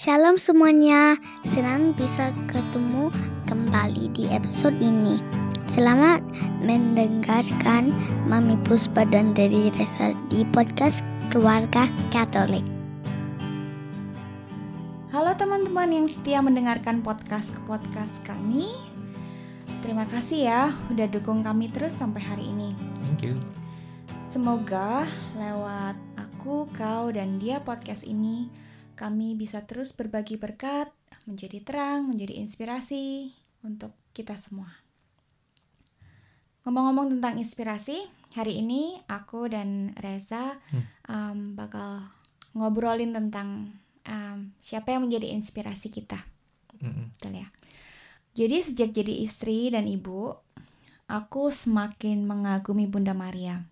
Shalom semuanya, senang bisa ketemu kembali di episode ini. Selamat mendengarkan Mami Puspa dan Dedi Resa di podcast Keluarga Katolik. Halo teman-teman yang setia mendengarkan podcast ke podcast kami. Terima kasih ya udah dukung kami terus sampai hari ini. Thank you. Semoga lewat aku, kau, dan dia podcast ini kami bisa terus berbagi berkat, menjadi terang, menjadi inspirasi untuk kita semua. Ngomong-ngomong tentang inspirasi, hari ini aku dan Reza Hmm. um, bakal ngobrolin tentang um, siapa yang menjadi inspirasi kita. Mm-mm. Betul ya. Jadi sejak jadi istri dan ibu, aku semakin mengagumi Bunda Maria.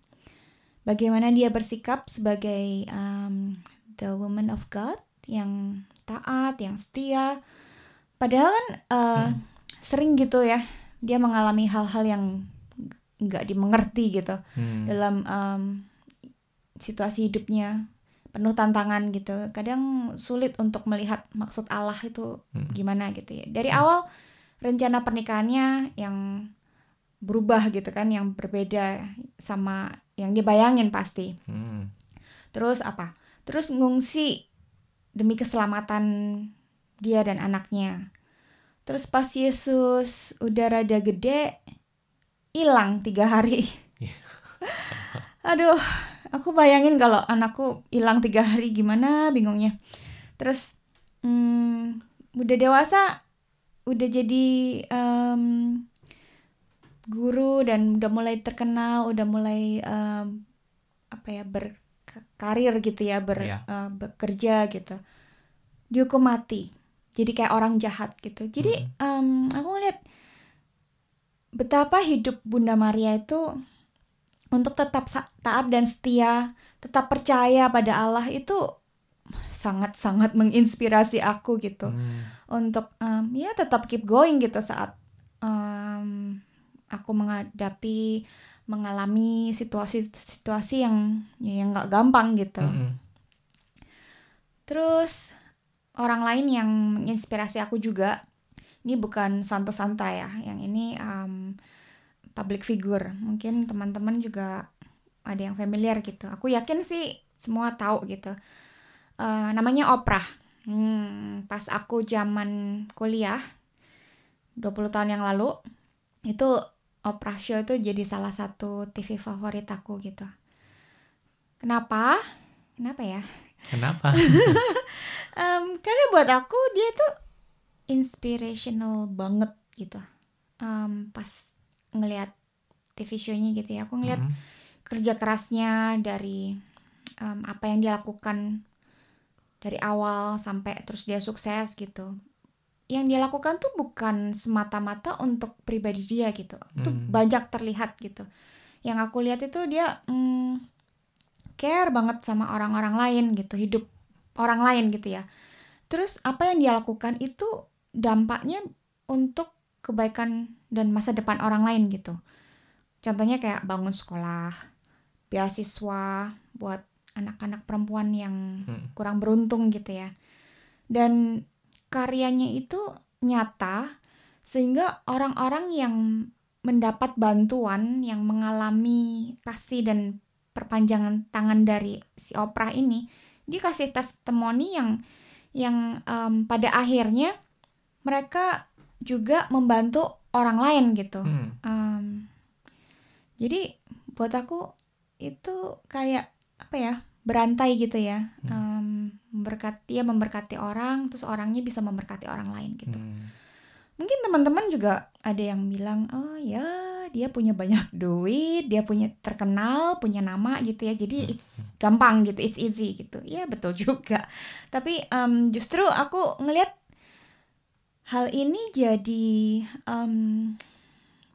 Bagaimana dia bersikap sebagai um, the woman of God yang taat, yang setia. Padahal kan uh, Hmm. sering gitu ya, dia mengalami hal-hal yang nggak dimengerti gitu Hmm. dalam um, situasi hidupnya penuh tantangan gitu. Kadang sulit untuk melihat maksud Allah itu Mm. gimana gitu ya. Dari awal rencana pernikahannya yang berubah gitu kan, yang berbeda sama yang dibayangin pasti. Hmm. Terus apa? Terus ngungsi demi keselamatan dia dan anaknya. Terus pas Yesus udah rada gede, hilang tiga hari. Iya. Aduh, aku bayangin kalau anakku hilang tiga hari gimana bingungnya. Terus hmm, udah dewasa, udah jadi em, guru dan udah mulai terkenal, udah mulai em, apa ya berkarir gitu ya, ber, Iya. eh, bekerja gitu. Dihukum mati. Jadi kayak orang jahat gitu. Jadi em, aku ngeliat betapa hidup Bunda Maria itu untuk tetap taat dan setia, tetap percaya pada Allah itu sangat-sangat menginspirasi aku gitu Hmm. untuk em, ya tetap keep going gitu saat em, aku menghadapi mengalami situasi-situasi yang ya, yang nggak gampang gitu. Mm-mm. Terus orang lain yang menginspirasi aku juga, ini bukan Santo Santa ya, yang ini um, public figure. Mungkin teman-teman juga ada yang familiar gitu. Aku yakin sih semua tahu gitu. Eh, namanya Oprah. Hmm, pas aku zaman kuliah 20 tahun yang lalu, itu Oprah Show itu jadi salah satu TV favorit aku gitu. Kenapa? Kenapa ya? Kenapa? Em, karena buat aku dia tuh inspirational banget gitu. Em, pas ngelihat TV show-nya gitu ya, aku ngelihat Mm. kerja kerasnya dari em, apa yang dia lakukan dari awal sampai terus dia sukses gitu. Yang dia lakukan tuh bukan semata-mata untuk pribadi dia gitu. Itu Hmm. banyak terlihat gitu. Yang aku lihat itu dia mm, care banget sama orang-orang lain gitu, hidup orang lain gitu ya. Terus apa yang dia lakukan itu dampaknya untuk kebaikan dan masa depan orang lain gitu. Contohnya kayak bangun sekolah, beasiswa buat anak-anak perempuan yang Hmm. kurang beruntung gitu ya. Dan karyanya itu nyata sehingga orang-orang yang mendapat bantuan yang mengalami kasih dan perpanjangan tangan dari si Oprah ini dia kasih testimoni yang yang em, pada akhirnya mereka juga membantu orang lain gitu. Hmm. Em, jadi buat aku itu kayak apa ya berantai gitu ya, Em, memberkati ya memberkati orang, terus orangnya bisa memberkati orang lain gitu. Hmm. Mungkin teman-teman juga ada yang bilang, oh ya dia punya banyak duit, dia punya terkenal, punya nama gitu ya, jadi it's gampang gitu, it's easy gitu. Ya betul juga. Tapi em, justru aku ngelihat hal ini jadi em,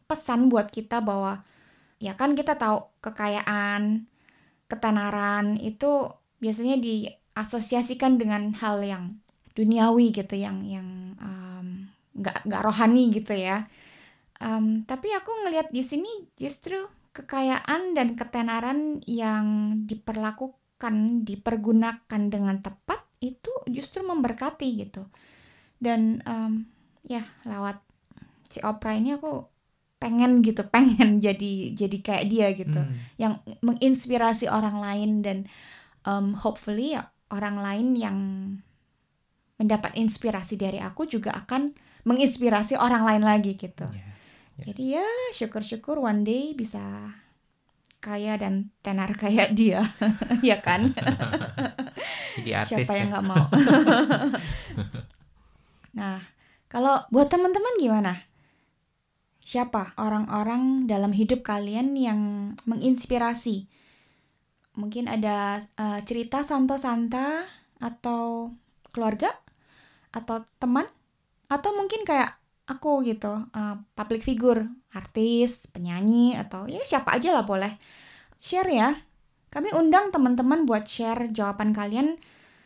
pesan buat kita bahwa ya kan kita tahu kekayaan, ketenaran itu biasanya diasosiasikan dengan hal yang duniawi gitu, yang yang nggak nggak rohani gitu ya. Em, tapi aku ngelihat di sini justru kekayaan dan ketenaran yang diperlakukan, dipergunakan dengan tepat itu justru memberkati gitu dan um, ya lewat si Oprah ini aku pengen gitu pengen jadi jadi kayak dia gitu Hmm. yang menginspirasi orang lain dan um, hopefully ya, orang lain yang mendapat inspirasi dari aku juga akan menginspirasi orang lain lagi gitu Yeah. Yes. jadi ya syukur-syukur one day bisa kaya dan tenar kayak dia ya kan Jadi artis siapa yang ya. nggak mau nah kalau buat teman-teman gimana siapa orang-orang dalam hidup kalian yang menginspirasi mungkin ada eh, cerita santo-santa atau keluarga atau teman atau mungkin kayak aku gitu eh, public figure artis penyanyi atau ya siapa aja lah boleh share ya kami undang teman-teman buat share jawaban kalian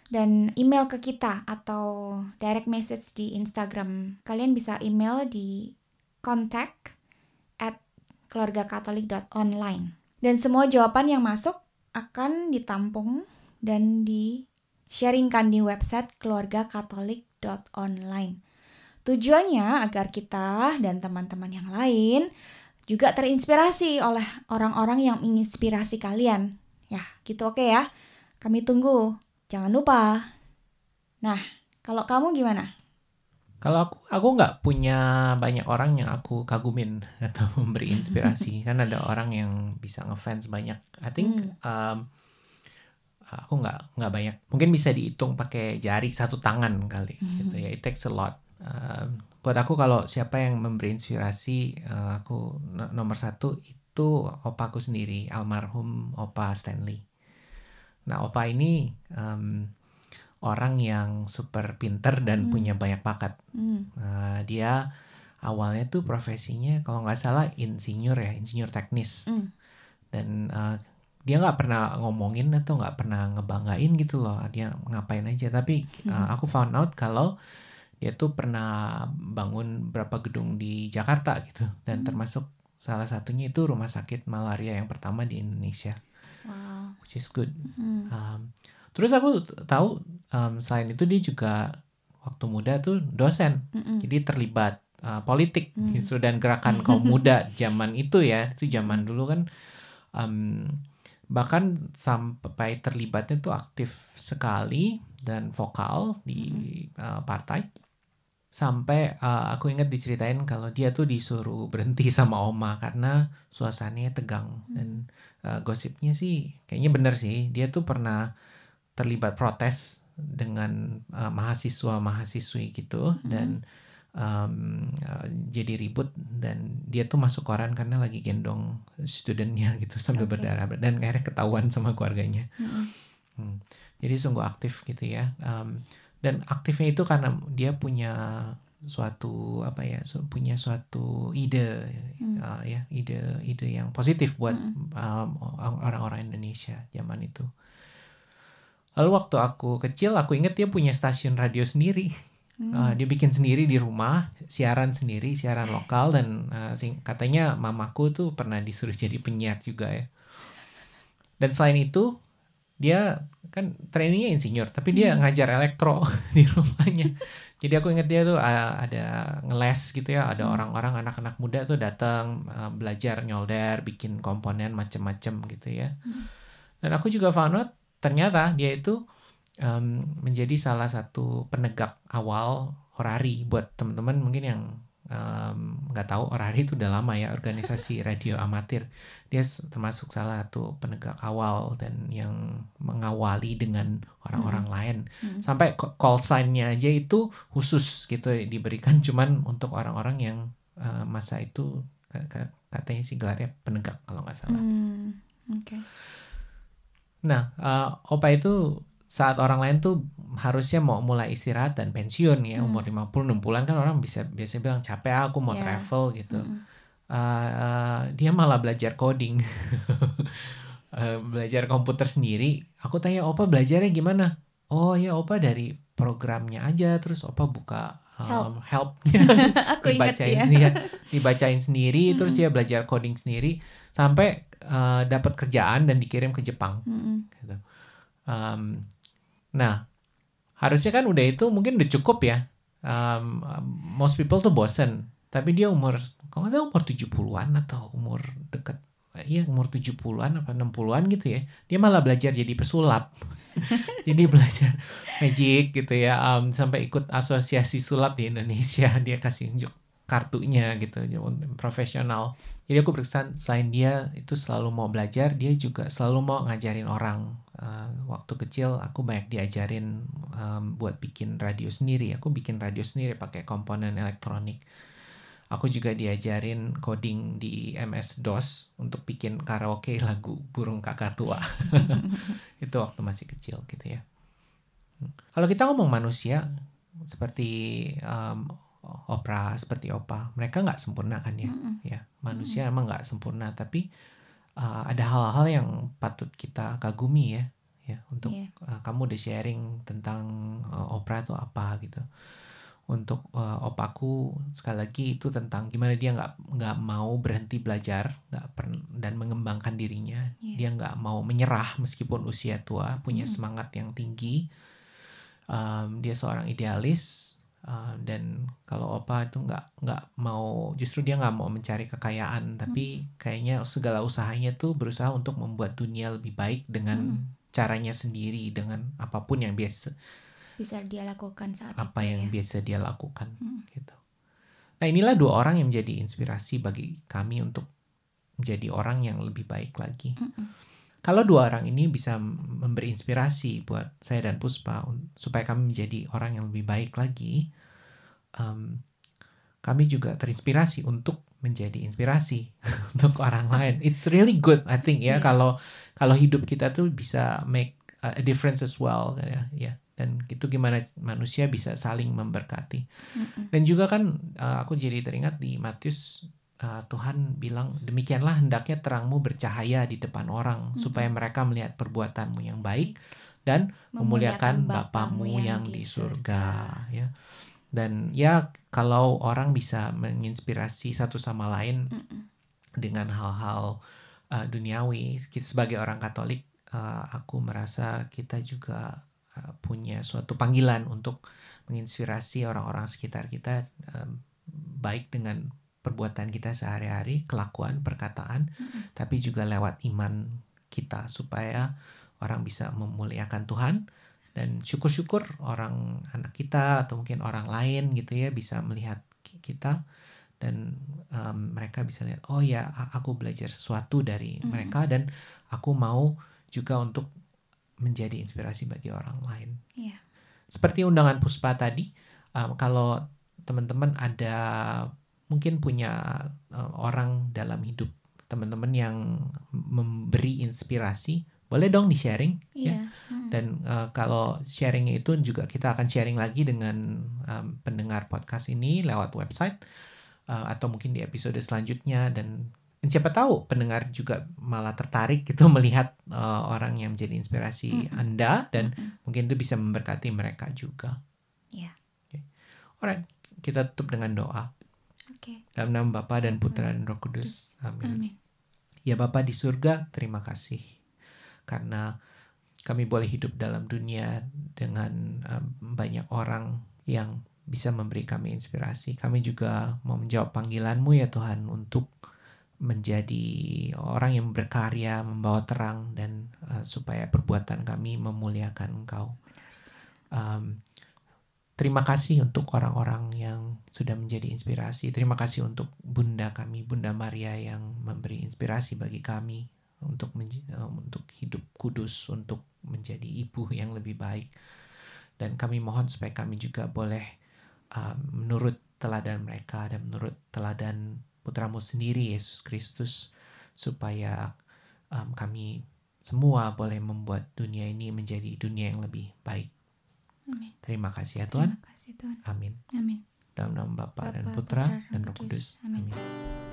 dan email ke kita atau direct message di Instagram. Kalian bisa email di contact at keluargakatolik.online. Dan semua jawaban yang masuk akan ditampung dan di-sharingkan di website keluargakatolik.online. Tujuannya agar kita dan teman-teman yang lain juga terinspirasi oleh orang-orang yang menginspirasi kalian. Ya, gitu oke ya. Kami tunggu. Jangan lupa. Nah, kalau kamu gimana? Kalau aku aku nggak punya banyak orang yang aku kagumin atau memberi inspirasi kan ada orang yang bisa ngefans banyak. I think um, aku nggak nggak banyak. Mungkin bisa dihitung pakai jari satu tangan kali gitu ya. It takes a lot. Um, buat aku kalau siapa yang memberi inspirasi uh, aku no- nomor satu itu opaku sendiri almarhum opa Stanley. Nah opa ini um, orang yang super pinter dan punya banyak bakat. Hmm. Nah, dia awalnya tuh profesinya kalau nggak salah insinyur ya, insinyur teknis. Hmm. Dan uh, dia nggak pernah ngomongin atau nggak pernah ngebanggain gitu loh. Dia ngapain aja. Tapi uh, aku found out kalau dia tuh pernah bangun berapa gedung di Jakarta gitu. Dan termasuk salah satunya itu rumah sakit malaria yang pertama di Indonesia, Wow. which is good. Hmm. Um, terus aku tahu um, selain itu dia juga waktu muda tuh dosen, Mm-mm. jadi terlibat uh, politik. Hmm. justru dan gerakan kaum muda zaman itu ya, itu zaman dulu kan um, bahkan sampai terlibatnya tuh aktif sekali dan vokal di uh, partai. Sampai uh, aku ingat diceritain kalau dia tuh disuruh berhenti sama oma karena suasananya tegang. Dan uh, gosipnya sih kayaknya bener sih. Dia tuh pernah terlibat protes dengan uh, mahasiswa mahasiswi gitu dan um, uh, jadi ribut dan dia tuh masuk koran karena lagi gendong studentnya gitu sambil Oke. berdarah dan akhirnya ketahuan sama keluarganya Mm-mm. Hmm. jadi sungguh aktif gitu ya Um, dan aktifnya itu karena dia punya suatu apa ya su- punya suatu ide Hmm. uh, ya ide ide yang positif buat Mm-mm. um, orang-orang Indonesia zaman itu lalu waktu aku kecil aku inget dia punya stasiun radio sendiri. Hmm. Uh, dia bikin sendiri di rumah siaran sendiri siaran lokal dan uh, sing- katanya mamaku tuh pernah disuruh jadi penyiar juga ya. Dan selain itu dia kan trainingnya insinyur tapi dia ngajar elektro di rumahnya. Jadi aku ingat dia tuh uh, ada ngeles gitu ya ada orang-orang anak-anak muda tuh datang uh, belajar nyolder bikin komponen macem-macem gitu ya. Dan aku juga found out ternyata dia itu um, menjadi salah satu penegak awal Orari buat teman-teman mungkin yang um, nggak tahu Orari itu udah lama ya organisasi radio amatir dia termasuk salah satu penegak awal dan yang mengawali dengan orang-orang lain Hmm. sampai call sign-nya aja itu khusus gitu diberikan cuman untuk orang-orang yang uh, masa itu ka- ka- katanya sih gelarnya penegak kalau nggak salah Hmm. Oke. Nah, eh, opa itu saat orang lain tuh harusnya mau mulai istirahat dan pensiun ya Hmm. umur 50 60-an kan orang bisa biasa bilang capek ah, aku mau Iya. travel gitu. Mm-mm. Eh, eh, dia malah belajar coding. Eh, belajar komputer sendiri. Aku tanya opa belajarnya gimana? Oh ya opa dari programnya aja terus opa buka um, helpnya Aku ingat dibacain ya. ya, dibacain sendiri terus dia belajar coding sendiri sampai eh, dapat kerjaan dan dikirim ke Jepang Mm-mm. gitu. Um, nah, harusnya kan udah itu mungkin udah cukup ya. Um, most people tuh bosen. Tapi dia umur, kalau nggak salah umur 70-an atau umur deket, iya umur 70-an apa 60-an gitu ya. Dia malah belajar jadi pesulap. jadi belajar magic gitu ya. Um, sampai ikut asosiasi sulap di Indonesia. Dia kasih unjuk kartunya gitu profesional jadi aku berkesan selain dia itu selalu mau belajar dia juga selalu mau ngajarin orang uh, waktu kecil aku banyak diajarin um, buat bikin radio sendiri aku bikin radio sendiri pakai komponen elektronik aku juga diajarin coding di MS DOS untuk bikin karaoke lagu burung kakak tua itu waktu masih kecil gitu ya kalau kita ngomong manusia seperti um, opera seperti opa mereka nggak sempurna kan ya mm -mm. ya manusia mm -mm. emang nggak sempurna tapi uh, ada hal-hal yang patut kita kagumi ya ya untuk yeah. uh, kamu udah sharing tentang uh, opera itu apa gitu untuk uh, opaku sekali lagi itu tentang gimana dia nggak nggak mau berhenti belajar nggak dan mengembangkan dirinya yeah. dia nggak mau menyerah meskipun usia tua punya mm. semangat yang tinggi um, dia seorang idealis Uh, dan kalau opa itu nggak nggak mau justru dia nggak mau mencari kekayaan tapi hmm. kayaknya segala usahanya tuh berusaha untuk membuat dunia lebih baik dengan hmm. caranya sendiri dengan apa pun yang biasa bisa dia lakukan saat apa itu, yang ya? biasa dia lakukan hmm. gitu nah inilah dua orang yang menjadi inspirasi bagi kami untuk menjadi orang yang lebih baik lagi hmm. Kalau dua orang ini bisa memberi inspirasi buat saya dan Puspa supaya kami menjadi orang yang lebih baik lagi, um, kami juga terinspirasi untuk menjadi inspirasi untuk orang lain. It's really good, I think ya yeah. kalau kalau hidup kita tuh bisa make a difference as well ya. ya. Dan itu gimana manusia bisa saling memberkati. Mm -mm. Dan juga kan uh, aku jadi teringat di Matius uh, Tuhan bilang demikianlah hendaknya terangmu bercahaya di depan orang hmm. supaya mereka melihat perbuatanmu yang baik dan memuliakan, memuliakan Bapamu yang, yang di surga ya dan ya kalau orang bisa menginspirasi satu sama lain mm dengan hal-hal uh, duniawi kita sebagai orang Katolik uh, aku merasa kita juga uh, punya suatu panggilan untuk menginspirasi orang-orang sekitar kita baik dengan perbuatan kita sehari-hari, kelakuan, perkataan, mm-hmm. tapi juga lewat iman kita supaya orang bisa memuliakan Tuhan dan syukur-syukur orang anak kita atau mungkin orang lain gitu ya bisa melihat kita dan um, mereka bisa lihat oh ya aku belajar sesuatu dari mm-hmm. mereka dan aku mau juga untuk menjadi inspirasi bagi orang lain. Yeah. Seperti undangan Puspa tadi, um, kalau teman-teman ada mungkin punya uh, orang dalam hidup teman-teman yang memberi inspirasi boleh dong di sharing yeah. ya iya, hmm. dan uh, kalau sharingnya itu juga kita akan sharing lagi dengan um, pendengar podcast ini lewat website uh, atau mungkin di episode selanjutnya dan siapa tahu pendengar juga malah tertarik gitu melihat uh, orang yang menjadi inspirasi mm -hmm. anda dan mm -hmm. mungkin itu bisa memberkati mereka juga. Yeah. Okay. Alright, kita tutup dengan doa. Okay. Dalam nama Bapa dan Putra dan Roh Kudus. Amin. Amin. Ya Bapa di surga, terima kasih karena kami boleh hidup dalam dunia dengan um, banyak orang yang bisa memberi kami inspirasi. Kami juga mau menjawab panggilanmu ya Tuhan untuk menjadi orang yang berkarya, membawa terang dan uh, supaya perbuatan kami memuliakan Engkau. Um, Terima kasih untuk orang-orang yang sudah menjadi inspirasi. Terima kasih untuk Bunda kami, Bunda Maria yang memberi inspirasi bagi kami untuk untuk hidup kudus, untuk menjadi ibu yang lebih baik. Dan kami mohon supaya kami juga boleh uh, menurut teladan mereka dan menurut teladan putramu sendiri Yesus Kristus supaya um, kami semua boleh membuat dunia ini menjadi dunia yang lebih baik. Amin. Terima kasih ya Tuhan. Terima kasih Tuhan. Amin. Amin. Dalam nama Bapa, dan Putra, dan Roh Kudus. Amin. Amin.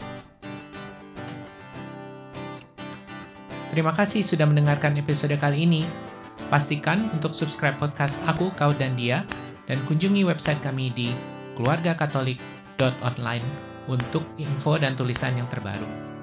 Terima kasih sudah mendengarkan episode kali ini. Pastikan untuk subscribe podcast Aku, Kau, dan Dia dan kunjungi website kami di keluargakatolik.online untuk info dan tulisan yang terbaru.